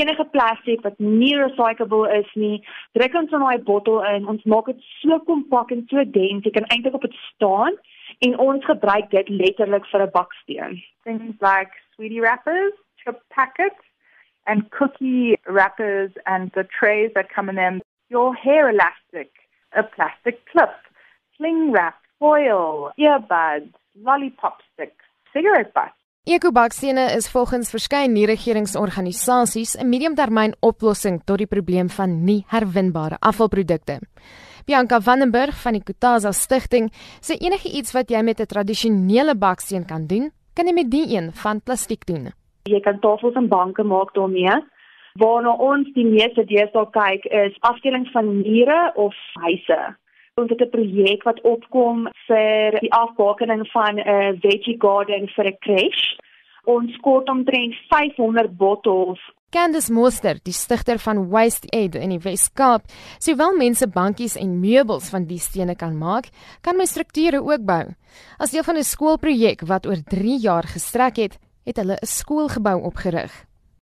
enige plastiek wat nie recyclable is nie, druk ons in daai bottel in. Ons maak dit so kompak en so dens, jy kan eintlik op dit staan en ons gebruik dit letterlik vir 'n baksteen. Things like sweetie wrappers, chip packets and cookie wrappers and the trays that come in them. Your hair elastic, a plastic clip, sling wrap, foil, earbuds, lollipop sticks, cigarette butts. Ekobaksene is volgens verskeie nie-regeringsorganisasies 'n mediumtermyn oplossing tot die probleem van nie herwinbare afvalprodukte. Bianca Vandenberg van die Kutaza Stichting sê enige iets wat jy met 'n tradisionele baksteen kan doen, kan jy met die een van plastiek doen. Jy kan tafels en banke maak daarmee. Waarna ons die meeste deesdae kyk is afdelings van mure of huise. Ons het 'n projek wat opkom vir die afbakening van 'n veggie garden vir 'n crash. Ons kort omtrent 500 bottels. Candice Mooster, die stigter van Waste Aid in die Wes-Kaap, sê wel mense bankies en meubels van die stene kan maak, kan my strukture ook bou. As deel van 'n skoolprojek wat oor 3 jaar gestrek het, het hulle 'n skoolgebou opgerig.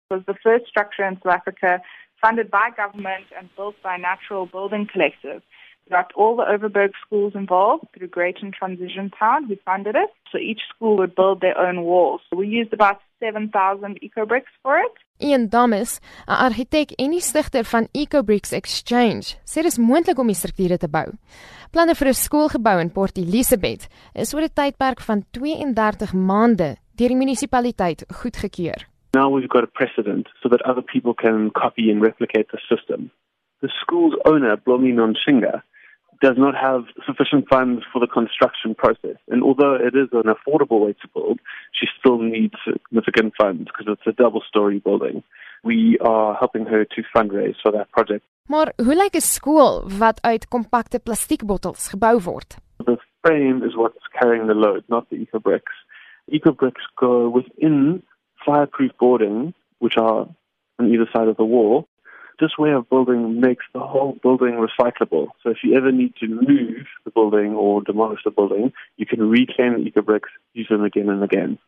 It was the first structure in South Africa funded by government and built by Natural Building Collective. Got all the Overberg schools involved through Greaton Transition Town who funded it. So each school would build their own walls. We used about 7,000 eco-bricks for it. Ian Thomas, 'n argitek en die stigter van EcoBricks Exchange, sê dit is moontlik om die strukture te bou. Planne vir 'n skoolgebou in Port Elizabeth is oor 'n tydperk van 32 maande deur die munisipaliteit goedgekeur. Now we've got a precedent so that other people can copy and replicate the system. The school's owner, Blomi Nonshinga, does not have sufficient funds for the construction process. And although it is an affordable way to build, she still needs significant funds because it's a double story building. We are helping her to fundraise for that project. Maar hoe lyk 'n skool wat uit kompakte plastiekbottels gebou word? The frame is what's carrying the load, not the eco bricks. Eco bricks go within fireproof boarding, which are on either side of the wall, this way of building makes the whole building recyclable. So if you ever need to move the building or demolish the building, you can reclaim the ecobricks, use them again and again.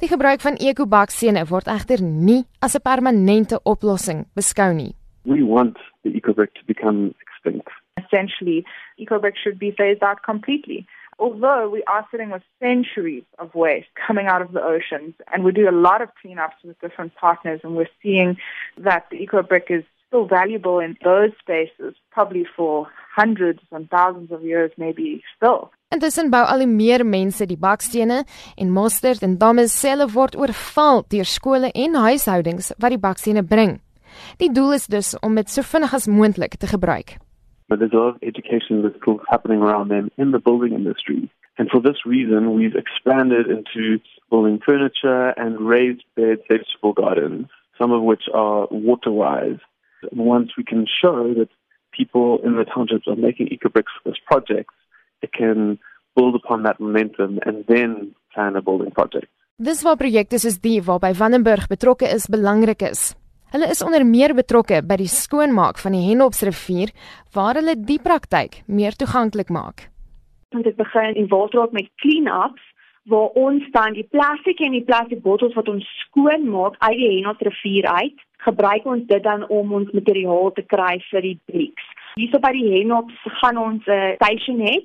Die gebruik van ekobaksene word egter nie as 'n permanente oplossing beskou nie. We want the ecobrick to become extinct. Essentially, ecobrick should be phased out completely. Although we are sitting with centuries of waste coming out of the oceans, and we do a lot of cleanups with different partners, and we're seeing that the ecobrick is still valuable in those spaces, probably for hundreds and thousands of years, maybe still. Intussen bou al meer mense die bakstene en Mostert en Thomas selle word oorval deur skole en huishoudings wat die bakstene bring. Die doel is dus om dit so vinnig as moontlik te gebruik. But there's a lot of education that's still happening around them in the building industry. And for this reason, we've expanded into building furniture and raised bed vegetable gardens, some of which are water wise. Once we can show that people in the townships are making ecobricks for this project, it can build upon that momentum and then plan a building project. Dis waar projekte soos die waarby Vandenberg betrokke is belangrik is. Hulle is onder meer betrokke by die skoonmaak van die Henopsrivier waar hulle die praktyk meer toeganklik maak. Ons het begin in Waterhoek met clean-ups waar ons dan die plastiek en die plastiekbottels wat ons skoon maak uit die Henopsrivier uit gebruik ons dit dan om ons materiaal te kry vir die bricks. Hierso by die Henops gaan ons 'n uh, station hê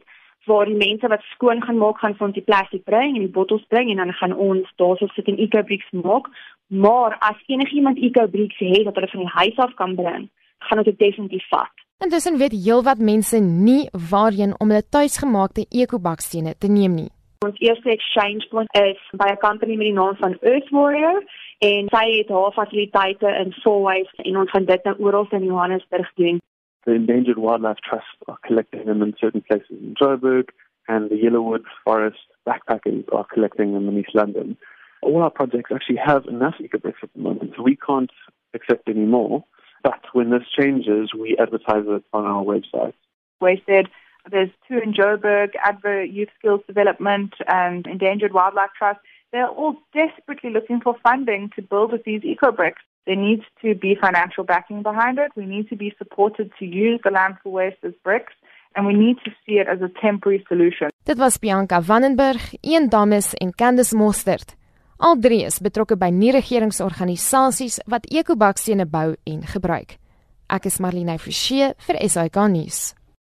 waar die mense wat skoon gaan maak gaan van die plastiek bring en die bottels bring en dan gaan ons daarso sit en eco bricks maak. Maar as enigiemand eco bricks het wat hulle van die huis af kan bring, gaan ons dit definitief vat. Intussen weet heelwat mense nie waarheen om hulle tuisgemaakte eco-bakstene te neem nie. Ons eerste exchange point is by 'n company met die naam van Earth Warrior en sy het haar fasiliteite in Solwys en ons gaan dit nou oral in Johannesburg doen. The Endangered Wildlife Trust are collecting them in certain places in Joburg and the Yellowwood Forest backpackers are collecting them in East London. All our projects actually have enough ecobricks at the moment, so we can't accept any more. But when this changes, we advertise it on our website. We said there's two in Joburg, Adver Youth Skills Development and Endangered Wildlife Trust. they're all desperately looking for funding to build with these eco bricks. There needs to be financial backing behind it. We need to be supported to use the landfill waste as bricks. And we need to see it as a temporary solution. Dit was Bianca Vandenberg, Ian Dames en Candice Mostert. Al drie is betrokke by nie-regeringsorganisasies wat ekobaksstene bou en gebruik. Ek is Marlene Forsie vir SAK nuus.